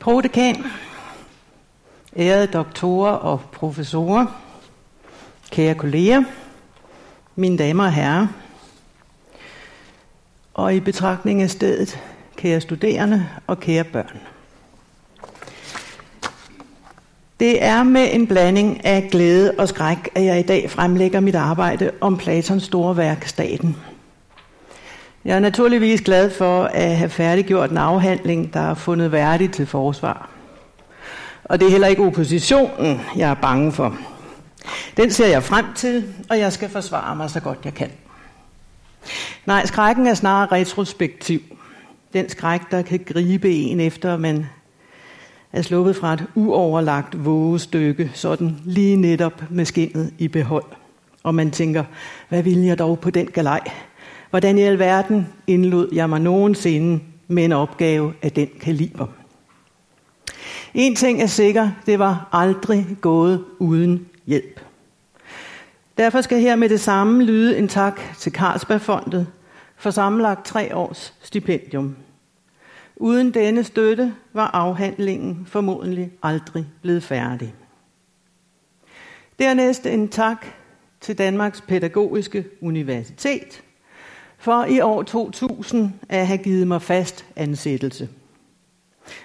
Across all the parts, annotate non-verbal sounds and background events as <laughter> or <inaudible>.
Prodekan, ærede doktorer og professorer, kære kolleger, mine damer og herrer, og i betragtning af stedet, kære studerende og kære børn. Det er med en blanding af glæde og skræk, at jeg i dag fremlægger mit arbejde om Platons store værk, Staten. Jeg er naturligvis glad for at have færdiggjort en afhandling, der er fundet værdig til forsvar. Og det er heller ikke oppositionen, jeg er bange for. Den ser jeg frem til, og jeg skal forsvare mig så godt jeg kan. Nej, skrækken er snarere retrospektiv. Den skræk, der kan gribe en efter, man er sluppet fra et uoverlagt vågestykke, sådan lige netop med skinnet i behold. Og man tænker, hvad ville jeg dog på den galej? Hvordan i alverden indlod jeg mig nogensinde med en opgave af den kaliber? En ting er sikker, det var aldrig gået uden hjælp. Derfor skal her med det samme lyde en tak til Carlsbergfondet for sammenlagt tre års stipendium. Uden denne støtte var afhandlingen formodentlig aldrig blevet færdig. Dernæst en tak til Danmarks Pædagogiske Universitet for i år 2000 at have givet mig fast ansættelse.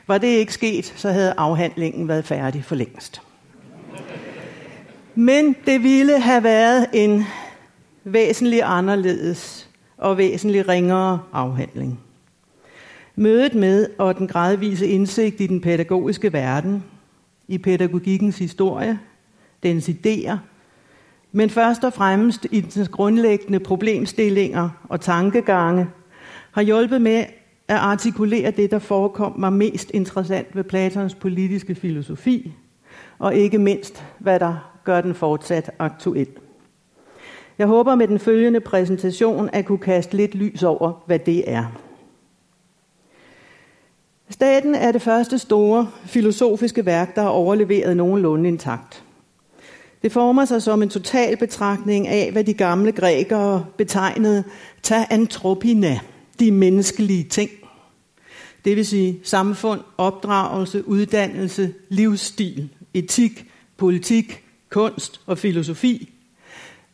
Var det ikke sket, så havde afhandlingen været færdig for længst. Men det ville have været en væsentlig anderledes og væsentlig ringere afhandling. Mødet med og den gradvise indsigt i den pædagogiske verden, i pædagogikkens historie, dens idéer, men først og fremmest i dens grundlæggende problemstillinger og tankegange, har hjulpet med at artikulere det, der forekom mig mest interessant ved Platons politiske filosofi, og ikke mindst, hvad der gør den fortsat aktuel. Jeg håber med den følgende præsentation at kunne kaste lidt lys over, hvad det er. Staten er det første store filosofiske værk, der er overleveret nogenlunde intakt. Det former sig som en total betragtning af, hvad de gamle grækere betegnede ta antropina, de menneskelige ting. Det vil sige samfund, opdragelse, uddannelse, livsstil, etik, politik, kunst og filosofi,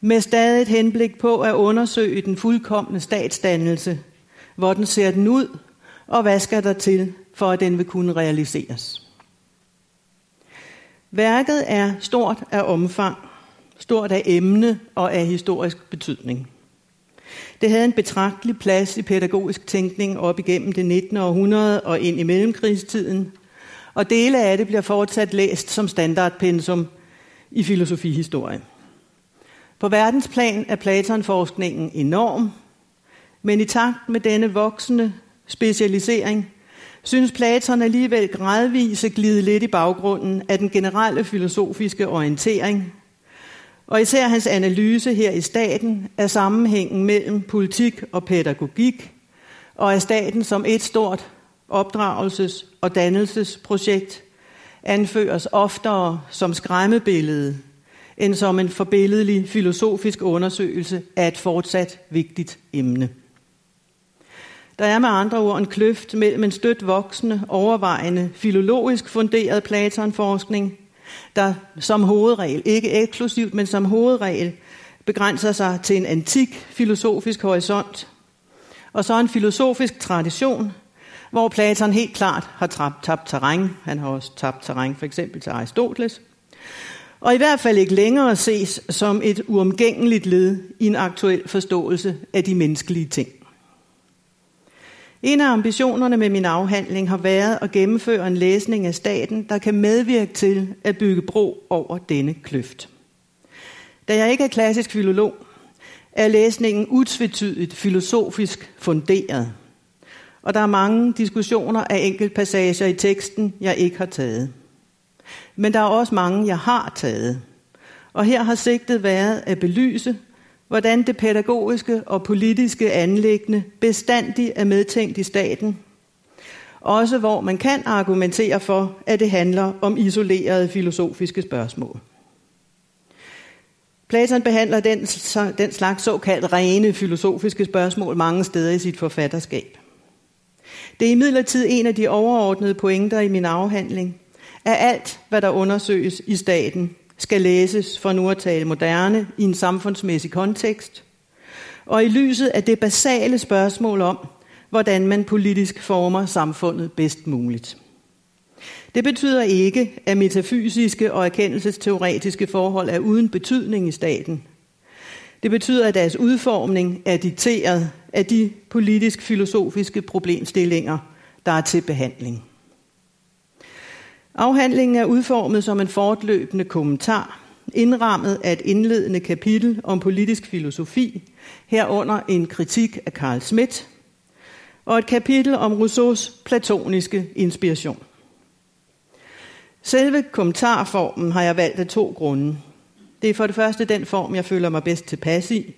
med stadig et henblik på at undersøge den fuldkommende statsdannelse, hvor den ser den ud, og hvad skal der til, for at den vil kunne realiseres. Værket er stort af omfang, stort af emne og af historisk betydning. Det havde en betragtelig plads i pædagogisk tænkning op igennem det 19. århundrede og ind i mellemkrigstiden, og dele af det bliver fortsat læst som standardpensum i filosofihistorie. På verdensplan er Platon-forskningen enorm, men i takt med denne voksende specialisering synes Platon alligevel gradvist at glide lidt i baggrunden af den generelle filosofiske orientering, og især hans analyse her i staten af sammenhængen mellem politik og pædagogik, og af staten som et stort opdragelses- og dannelsesprojekt, anføres oftere som skræmmebillede, end som en forbilledelig filosofisk undersøgelse af et fortsat vigtigt emne. Der er med andre ord en kløft mellem en stødt voksende, overvejende, filologisk funderet Platon-forskning, der som hovedregel, ikke eksklusivt, men som hovedregel, begrænser sig til en antik filosofisk horisont, og så en filosofisk tradition, hvor Platon helt klart har tabt, tabt terræn. Han har også tabt terræn for eksempel til Aristoteles. Og i hvert fald ikke længere ses som et uomgængeligt led i en aktuel forståelse af de menneskelige ting. En af ambitionerne med min afhandling har været at gennemføre en læsning af staten, der kan medvirke til at bygge bro over denne kløft. Da jeg ikke er klassisk filolog, er læsningen utvetydigt filosofisk funderet. Og der er mange diskussioner af enkeltpassager i teksten, jeg ikke har taget. Men der er også mange, jeg har taget. Og her har sigtet været at belyse, hvordan det pædagogiske og politiske anlæggende bestandig er medtænkt i staten. Også hvor man kan argumentere for, at det handler om isolerede filosofiske spørgsmål. Platon behandler den, den slags såkaldt rene filosofiske spørgsmål mange steder i sit forfatterskab. Det er imidlertid en af de overordnede pointer i min afhandling, at alt, hvad der undersøges i staten, skal læses for nu at tale moderne i en samfundsmæssig kontekst, og i lyset af det basale spørgsmål om, hvordan man politisk former samfundet bedst muligt. Det betyder ikke, at metafysiske og erkendelsesteoretiske forhold er uden betydning i staten. Det betyder, at deres udformning er dikteret af de politisk-filosofiske problemstillinger, der er til behandling. Afhandlingen er udformet som en fortløbende kommentar, indrammet af et indledende kapitel om politisk filosofi, herunder en kritik af Karl Schmidt, og et kapitel om Rousseaus platoniske inspiration. Selve kommentarformen har jeg valgt af to grunde. Det er for det første den form, jeg føler mig bedst tilpas i.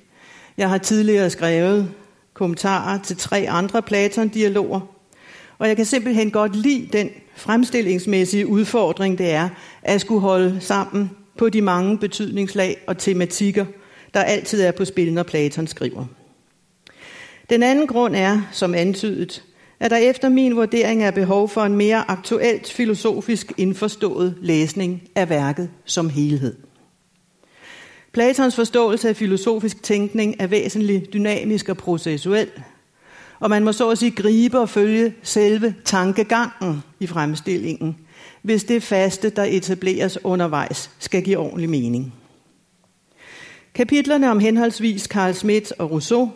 Jeg har tidligere skrevet kommentarer til tre andre Platon-dialoger, og jeg kan simpelthen godt lide den fremstillingsmæssige udfordring, det er at skulle holde sammen på de mange betydningslag og tematikker, der altid er på spil, når Platon skriver. Den anden grund er, som antydet, at der efter min vurdering er behov for en mere aktuelt filosofisk indforstået læsning af værket som helhed. Platons forståelse af filosofisk tænkning er væsentligt dynamisk og processuel, og man må så at sige gribe og følge selve tankegangen i fremstillingen, hvis det faste, der etableres undervejs, skal give ordentlig mening. Kapitlerne om henholdsvis Carl Schmidt og Rousseau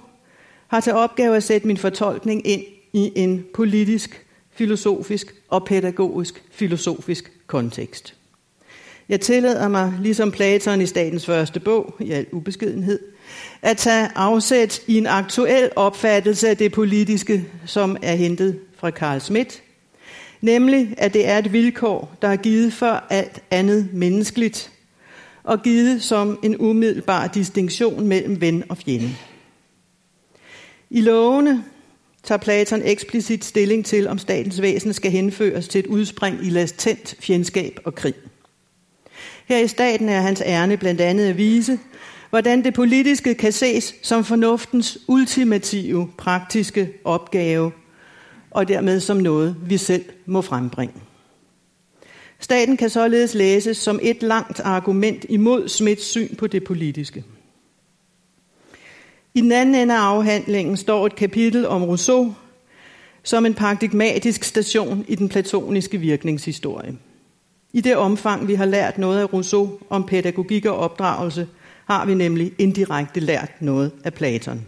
har til opgave at sætte min fortolkning ind i en politisk, filosofisk og pædagogisk filosofisk kontekst. Jeg tillader mig, ligesom Platon i statens første bog, i al ubeskedenhed, at tage afsæt i en aktuel opfattelse af det politiske, som er hentet fra Carl Schmidt, nemlig at det er et vilkår, der er givet for alt andet menneskeligt, og givet som en umiddelbar distinktion mellem ven og fjende. I lovene tager Platon eksplicit stilling til, om statens væsen skal henføres til et udspring i latent fjendskab og krig. Her i staten er hans ærne blandt andet at vise, hvordan det politiske kan ses som fornuftens ultimative praktiske opgave, og dermed som noget, vi selv må frembringe. Staten kan således læses som et langt argument imod Smiths syn på det politiske. I den anden ende af afhandlingen står et kapitel om Rousseau som en paradigmatisk station i den platoniske virkningshistorie. I det omfang, vi har lært noget af Rousseau om pædagogik og opdragelse, har vi nemlig indirekte lært noget af Platon.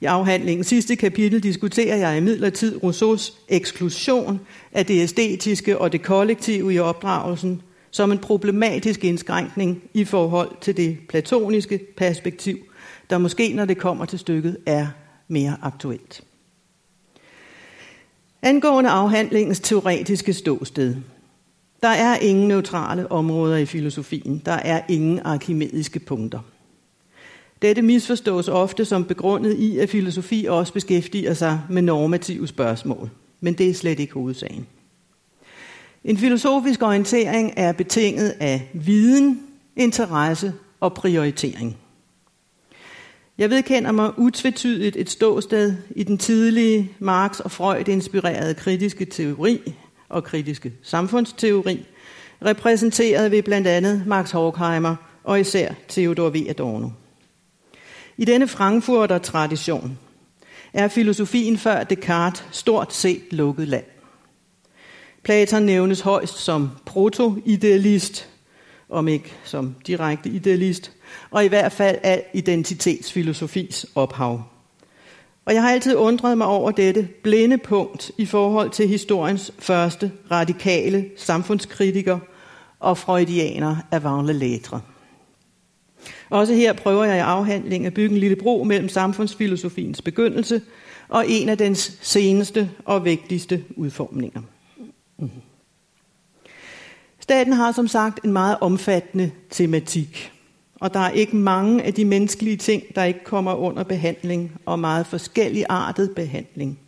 I afhandlingens sidste kapitel diskuterer jeg imidlertid Rousseaus eksklusion af det æstetiske og det kollektive i opdragelsen som en problematisk indskrænkning i forhold til det platoniske perspektiv, der måske, når det kommer til stykket, er mere aktuelt. Angående afhandlingens teoretiske ståsted, der er ingen neutrale områder i filosofien. Der er ingen arkimediske punkter. Dette misforstås ofte som begrundet i, at filosofi også beskæftiger sig med normative spørgsmål. Men det er slet ikke hovedsagen. En filosofisk orientering er betinget af viden, interesse og prioritering. Jeg vedkender mig utvetydigt et ståsted i den tidlige Marx og Freud inspirerede kritiske teori og kritiske samfundsteori, repræsenteret ved blandt andet Max Horkheimer og især Theodor W. Adorno. I denne Frankfurter tradition er filosofien før Descartes stort set lukket land. Platon nævnes højst som proto-idealist, om ikke som direkte idealist, og i hvert fald af identitetsfilosofis ophav. Og jeg har altid undret mig over dette blinde punkt i forhold til historiens første radikale samfundskritiker og freudianer af Vagne Lettre. Også her prøver jeg i afhandling at bygge en lille bro mellem samfundsfilosofiens begyndelse og en af dens seneste og vigtigste udformninger. Mm-hmm. Staten har som sagt en meget omfattende tematik og der er ikke mange af de menneskelige ting, der ikke kommer under behandling, og meget forskellig artet behandling.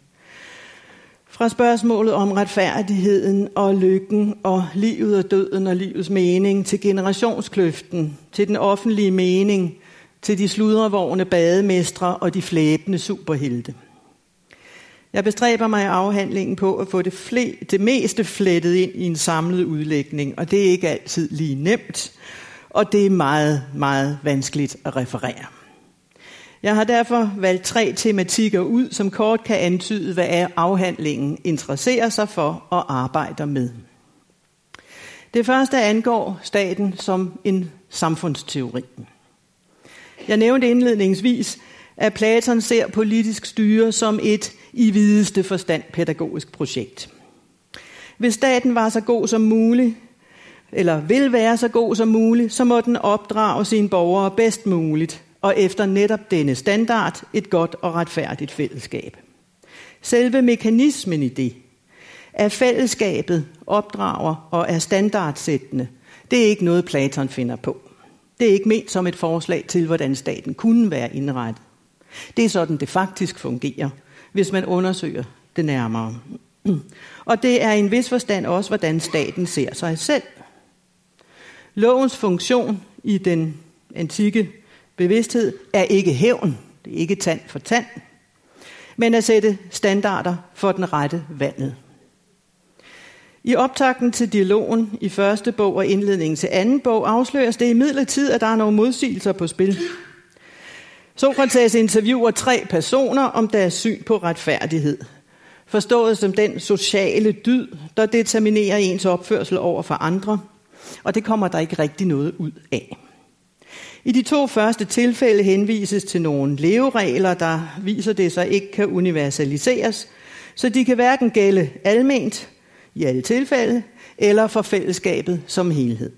Fra spørgsmålet om retfærdigheden og lykken og livet og døden og livets mening til generationskløften, til den offentlige mening, til de sludrevårne bademestre og de flæbende superhelte. Jeg bestræber mig i afhandlingen på at få det, fle, det meste flettet ind i en samlet udlægning, og det er ikke altid lige nemt, og det er meget, meget vanskeligt at referere. Jeg har derfor valgt tre tematikker ud, som kort kan antyde, hvad afhandlingen interesserer sig for og arbejder med. Det første angår staten som en samfundsteori. Jeg nævnte indledningsvis, at Platon ser politisk styre som et i videste forstand pædagogisk projekt. Hvis staten var så god som muligt, eller vil være så god som muligt, så må den opdrage sine borgere bedst muligt, og efter netop denne standard et godt og retfærdigt fællesskab. Selve mekanismen i det, at fællesskabet opdrager og er standardsættende, det er ikke noget Platon finder på. Det er ikke ment som et forslag til, hvordan staten kunne være indrettet. Det er sådan, det faktisk fungerer, hvis man undersøger det nærmere. <clears throat> Og det er i en vis forstand også, hvordan staten ser sig selv. Lovens funktion i den antikke bevidsthed er ikke hævn, det er ikke tand for tand, men at sætte standarder for den rette vandet. I optakten til dialogen i første bog og indledningen til anden bog afsløres det i midlertid, at der er nogle modsigelser på spil. Sokrates interviewer tre personer om deres syn på retfærdighed. Forstået som den sociale dyd, der determinerer ens opførsel over for andre. Og det kommer der ikke rigtig noget ud af. I de to første tilfælde henvises til nogle leveregler, der viser det sig ikke kan universaliseres, så de kan hverken gælde alment i alle tilfælde, eller for fællesskabet som helhed.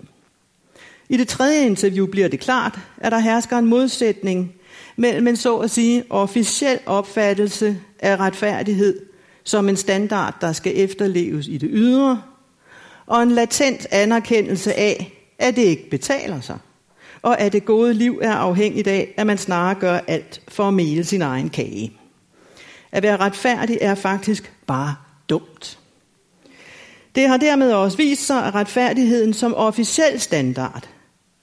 I det tredje interview bliver det klart, at der hersker en modsætning mellem en så at sige officiel opfattelse af retfærdighed som en standard, der skal efterleves i det ydre, og en latent anerkendelse af, at det ikke betaler sig, og at det gode liv er afhængigt af, at man snarere gør alt for at mele sin egen kage. At være retfærdig er faktisk bare dumt. Det har dermed også vist sig, at retfærdigheden som officiel standard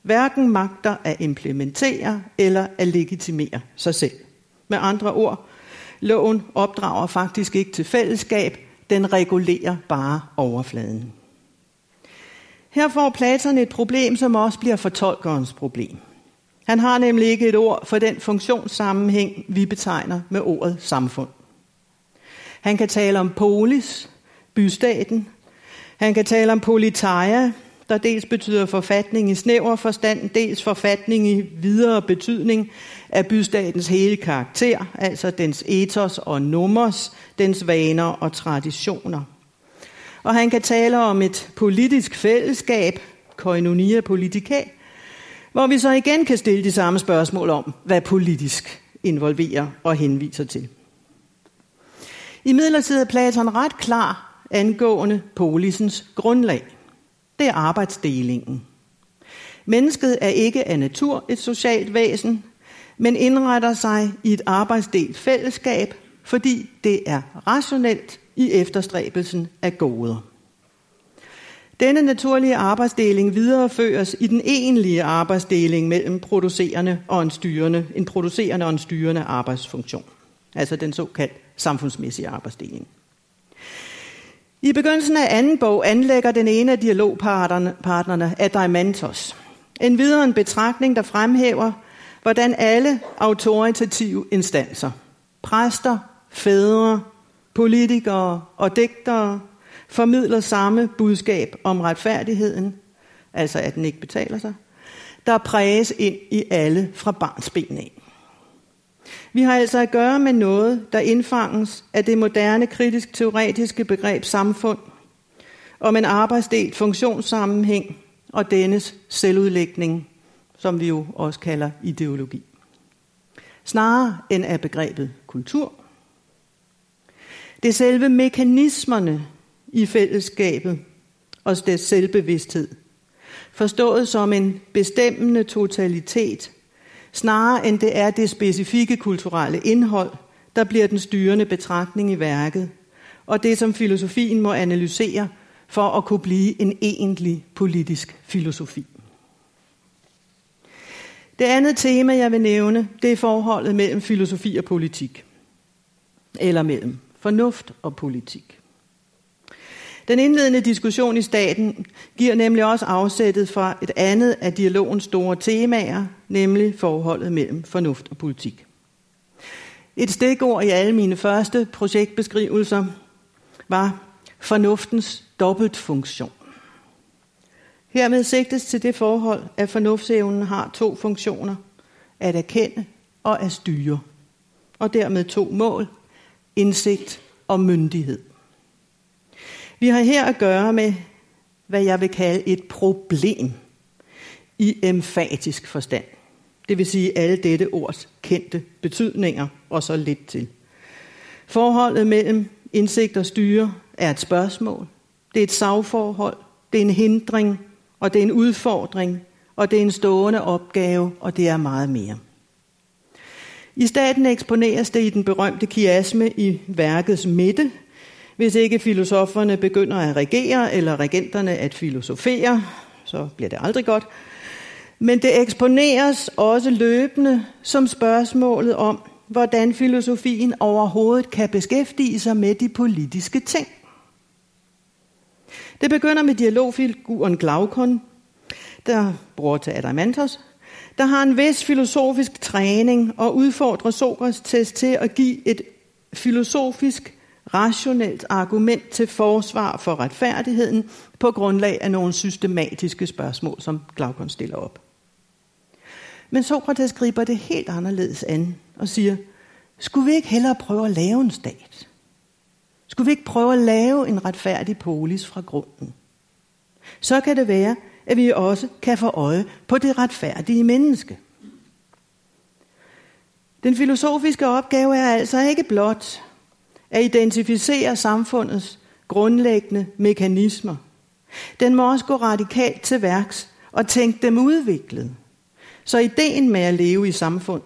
hverken magter at implementere eller at legitimere sig selv. Med andre ord, loven opdrager faktisk ikke til fællesskab, den regulerer bare overfladen. Her får Platon et problem, som også bliver fortolkerens problem. Han har nemlig ikke et ord for den funktionssammenhæng, vi betegner med ordet samfund. Han kan tale om polis, bystaten. Han kan tale om politeia, der dels betyder forfatning i snæver forstand, dels forfatning i videre betydning af bystatens hele karakter, altså dens ethos og nummers, dens vaner og traditioner. Og han kan tale om et politisk fællesskab, koinonia politica, hvor vi så igen kan stille de samme spørgsmål om, hvad politisk involverer og henviser til. I midlertid er Platon ret klar angående polisens grundlag. Det er arbejdsdelingen. Mennesket er ikke af natur et socialt væsen, men indretter sig i et arbejdsdelt fællesskab, fordi det er rationelt i efterstræbelsen af goder. Denne naturlige arbejdsdeling videreføres i den egentlige arbejdsdeling mellem producerende og en styrende, en producerende og en styrende arbejdsfunktion. Altså den såkaldt samfundsmæssige arbejdsdeling. I begyndelsen af anden bog anlægger den ene af dialogpartnerne Adaimantos en videre en betragtning, der fremhæver, hvordan alle autoritative instanser, præster, fædre, politikere og digtere, formidler samme budskab om retfærdigheden, altså at den ikke betaler sig, der præges ind i alle fra barns ben af. Vi har altså at gøre med noget, der indfanges af det moderne kritisk-teoretiske begreb samfund, om en arbejdsdelt funktionssammenhæng og dennes selvudlægning, som vi jo også kalder ideologi. Snarere end af begrebet kultur. Det er selve mekanismerne i fællesskabet og dets selvbevidsthed, forstået som en bestemmende totalitet snarere end det er det specifikke kulturelle indhold, der bliver den styrende betragtning i værket, og det som filosofien må analysere for at kunne blive en egentlig politisk filosofi. Det andet tema, jeg vil nævne, det er forholdet mellem filosofi og politik. Eller mellem fornuft og politik. Den indledende diskussion i staten giver nemlig også afsættet fra et andet af dialogens store temaer, nemlig forholdet mellem fornuft og politik. Et stikord i alle mine første projektbeskrivelser var fornuftens dobbeltfunktion. Hermed sigtes til det forhold, at fornuftsevnen har to funktioner, at erkende og at styre, og dermed to mål, indsigt og myndighed. Vi har her at gøre med, hvad jeg vil kalde et problem i emfatisk forstand. Det vil sige alle dette ords kendte betydninger, og så lidt til. Forholdet mellem indsigt og styre er et spørgsmål. Det er et sagforhold. Det er en hindring, og det er en udfordring, og det er en stående opgave, og det er meget mere. I staten eksponeres det i den berømte kiasme i værkets midte, hvis ikke filosoferne begynder at regere, eller regenterne at filosofere, så bliver det aldrig godt. Men det eksponeres også løbende som spørgsmålet om, hvordan filosofien overhovedet kan beskæftige sig med de politiske ting. Det begynder med dialogfiguren Glaukon, der bror til Adamantos, der har en vis filosofisk træning og udfordrer Sokrates til at give et filosofisk rationelt argument til forsvar for retfærdigheden på grundlag af nogle systematiske spørgsmål, som Glaukon stiller op. Men Sokrates griber det helt anderledes an og siger, skulle vi ikke hellere prøve at lave en stat? Skulle vi ikke prøve at lave en retfærdig polis fra grunden? Så kan det være, at vi også kan få øje på det retfærdige menneske. Den filosofiske opgave er altså ikke blot at identificere samfundets grundlæggende mekanismer. Den må også gå radikalt til værks og tænke dem udviklet. Så ideen med at leve i samfund,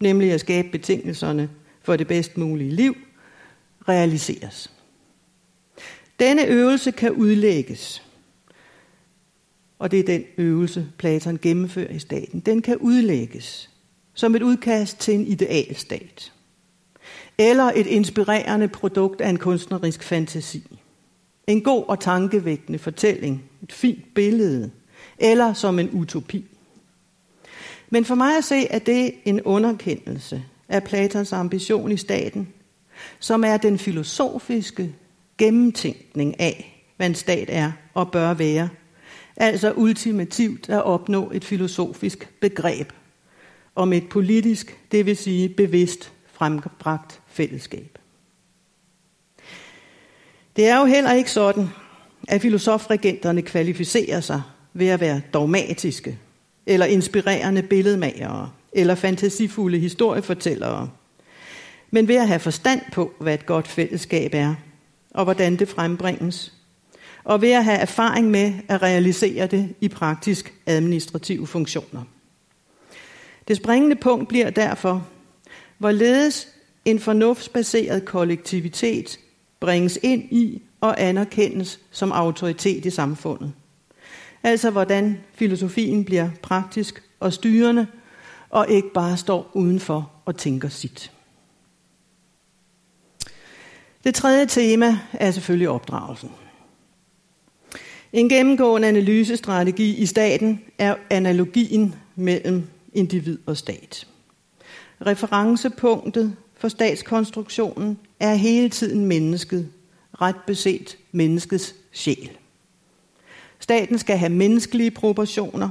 nemlig at skabe betingelserne for det bedst mulige liv, realiseres. Denne øvelse kan udlægges, og det er den øvelse, Platon gennemfører i staten. Den kan udlægges som et udkast til en idealstat eller et inspirerende produkt af en kunstnerisk fantasi. En god og tankevækkende fortælling, et fint billede, eller som en utopi. Men for mig at se, er det en underkendelse af Platons ambition i staten, som er den filosofiske gennemtænkning af, hvad en stat er og bør være. Altså ultimativt at opnå et filosofisk begreb om et politisk, det vil sige bevidst frembragt fællesskab. Det er jo heller ikke sådan, at filosofregenterne kvalificerer sig ved at være dogmatiske, eller inspirerende billedmagere, eller fantasifulde historiefortællere, men ved at have forstand på, hvad et godt fællesskab er, og hvordan det frembringes, og ved at have erfaring med at realisere det i praktisk administrative funktioner. Det springende punkt bliver derfor, hvorledes en fornuftsbaseret kollektivitet bringes ind i og anerkendes som autoritet i samfundet. Altså hvordan filosofien bliver praktisk og styrende, og ikke bare står udenfor og tænker sit. Det tredje tema er selvfølgelig opdragelsen. En gennemgående analysestrategi i staten er analogien mellem individ og stat. Referencepunktet for statskonstruktionen er hele tiden mennesket, ret beset menneskets sjæl. Staten skal have menneskelige proportioner,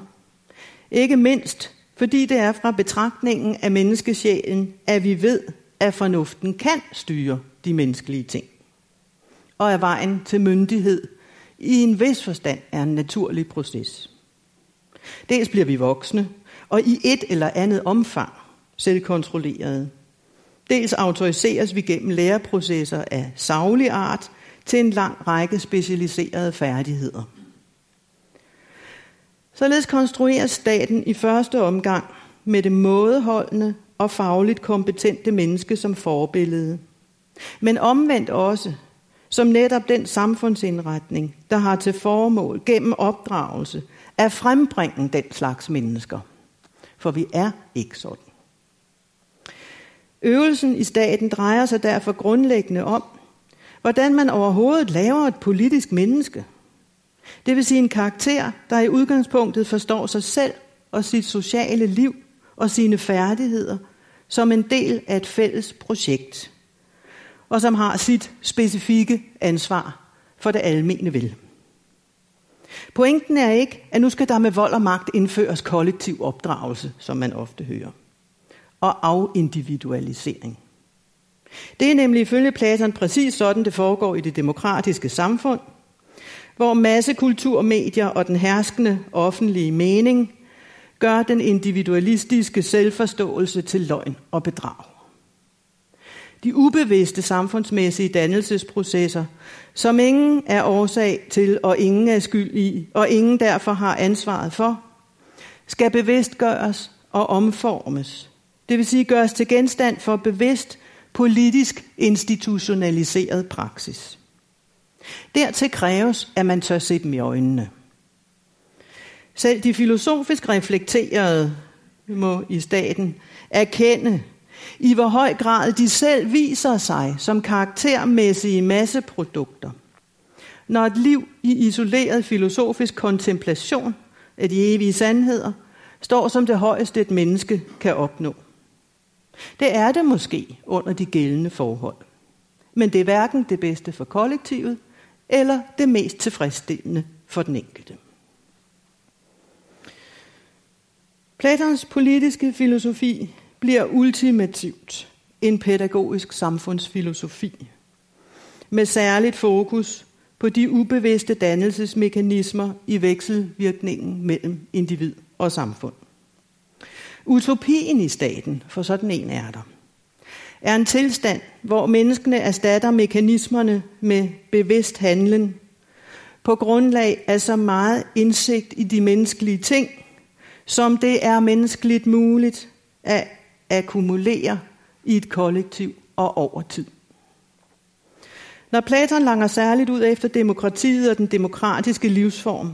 ikke mindst fordi det er fra betragtningen af menneskesjælen, at vi ved, at fornuften kan styre de menneskelige ting. Og er vejen til myndighed i en vis forstand er en naturlig proces. Dels bliver vi voksne, og i et eller andet omfang selvkontrollerede. Dels autoriseres vi gennem læreprocesser af savlig art til en lang række specialiserede færdigheder. Således konstrueres staten i første omgang med det mådeholdende og fagligt kompetente menneske som forbillede. Men omvendt også som netop den samfundsindretning, der har til formål gennem opdragelse at frembringe den slags mennesker. For vi er ikke sådan. Øvelsen i staten drejer sig derfor grundlæggende om hvordan man overhovedet laver et politisk menneske. Det vil sige en karakter, der i udgangspunktet forstår sig selv og sit sociale liv og sine færdigheder som en del af et fælles projekt, og som har sit specifikke ansvar for det almene vel. Pointen er ikke, at nu skal der med vold og magt indføres kollektiv opdragelse, som man ofte hører, og afindividualisering. Det er nemlig ifølge Platon præcis sådan, det foregår i det demokratiske samfund, hvor massekultur, medier og den herskende offentlige mening gør den individualistiske selvforståelse til løgn og bedrag. De ubevidste samfundsmæssige dannelsesprocesser, som ingen er årsag til og ingen er skyld i, og ingen derfor har ansvaret for, skal bevidstgøres og omformes. Det vil sige gøres til genstand for bevidst politisk institutionaliseret praksis. Dertil kræves, at man tør se dem i øjnene. Selv de filosofisk reflekterede må i staten erkende, i hvor høj grad de selv viser sig som karaktermæssige masseprodukter. Når et liv i isoleret filosofisk kontemplation af de evige sandheder står som det højeste et menneske kan opnå. Det er det måske under de gældende forhold. Men det er hverken det bedste for kollektivet, eller det mest tilfredsstillende for den enkelte. Platons politiske filosofi bliver ultimativt en pædagogisk samfundsfilosofi, med særligt fokus på de ubevidste dannelsesmekanismer i vekselvirkningen mellem individ og samfund. Utopien i staten, for sådan en er der, er en tilstand, hvor menneskene erstatter mekanismerne med bevidst handlen, på grundlag af så meget indsigt i de menneskelige ting, som det er menneskeligt muligt at akkumulerer i et kollektiv og over tid. Når Platon langer særligt ud efter demokratiet og den demokratiske livsform,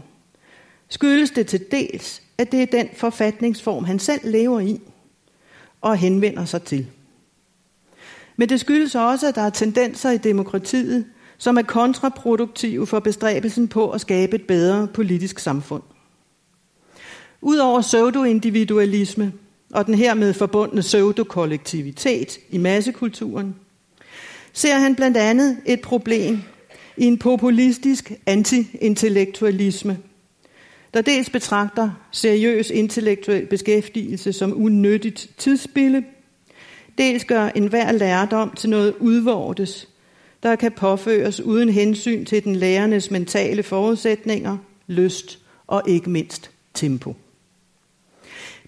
skyldes det til dels, at det er den forfatningsform, han selv lever i og henvender sig til. Men det skyldes også, at der er tendenser i demokratiet, som er kontraproduktive for bestræbelsen på at skabe et bedre politisk samfund. Udover pseudoindividualisme, og den hermed forbundne pseudokollektivitet i massekulturen, ser han blandt andet et problem i en populistisk antiintellektualisme, der dels betragter seriøs intellektuel beskæftigelse som unødigt tidsspille, dels gør enhver lærdom til noget udvortes, der kan påføres uden hensyn til den lærernes mentale forudsætninger, lyst og ikke mindst tempo.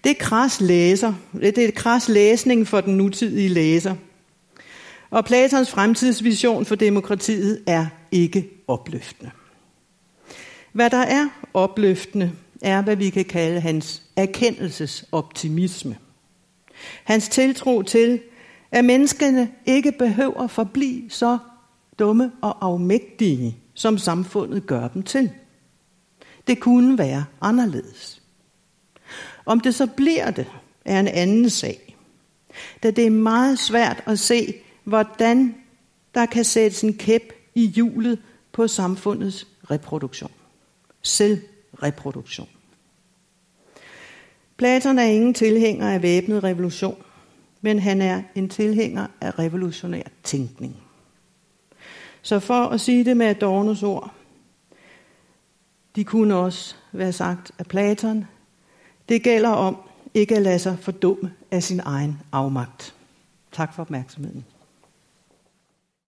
Det er kras læser. Det er kras læsning for den nutidige læser. Og Platons fremtidsvision for demokratiet er ikke opløftende. Hvad der er opløftende, er, hvad vi kan kalde hans erkendelsesoptimisme. Hans tiltro til, at menneskene ikke behøver forblive så dumme og afmægtige, som samfundet gør dem til. Det kunne være anderledes. Om det så bliver det, er en anden sag. Da det er meget svært at se, hvordan der kan sættes en kæp i hjulet på samfundets reproduktion. Selvreproduktion. Platon er ingen tilhænger af væbnet revolution, men han er en tilhænger af revolutionær tænkning. Så for at sige det med Adornos ord, de kunne også være sagt af Platon, det gælder om ikke at lade sig fordumme af sin egen afmagt. Tak for opmærksomheden.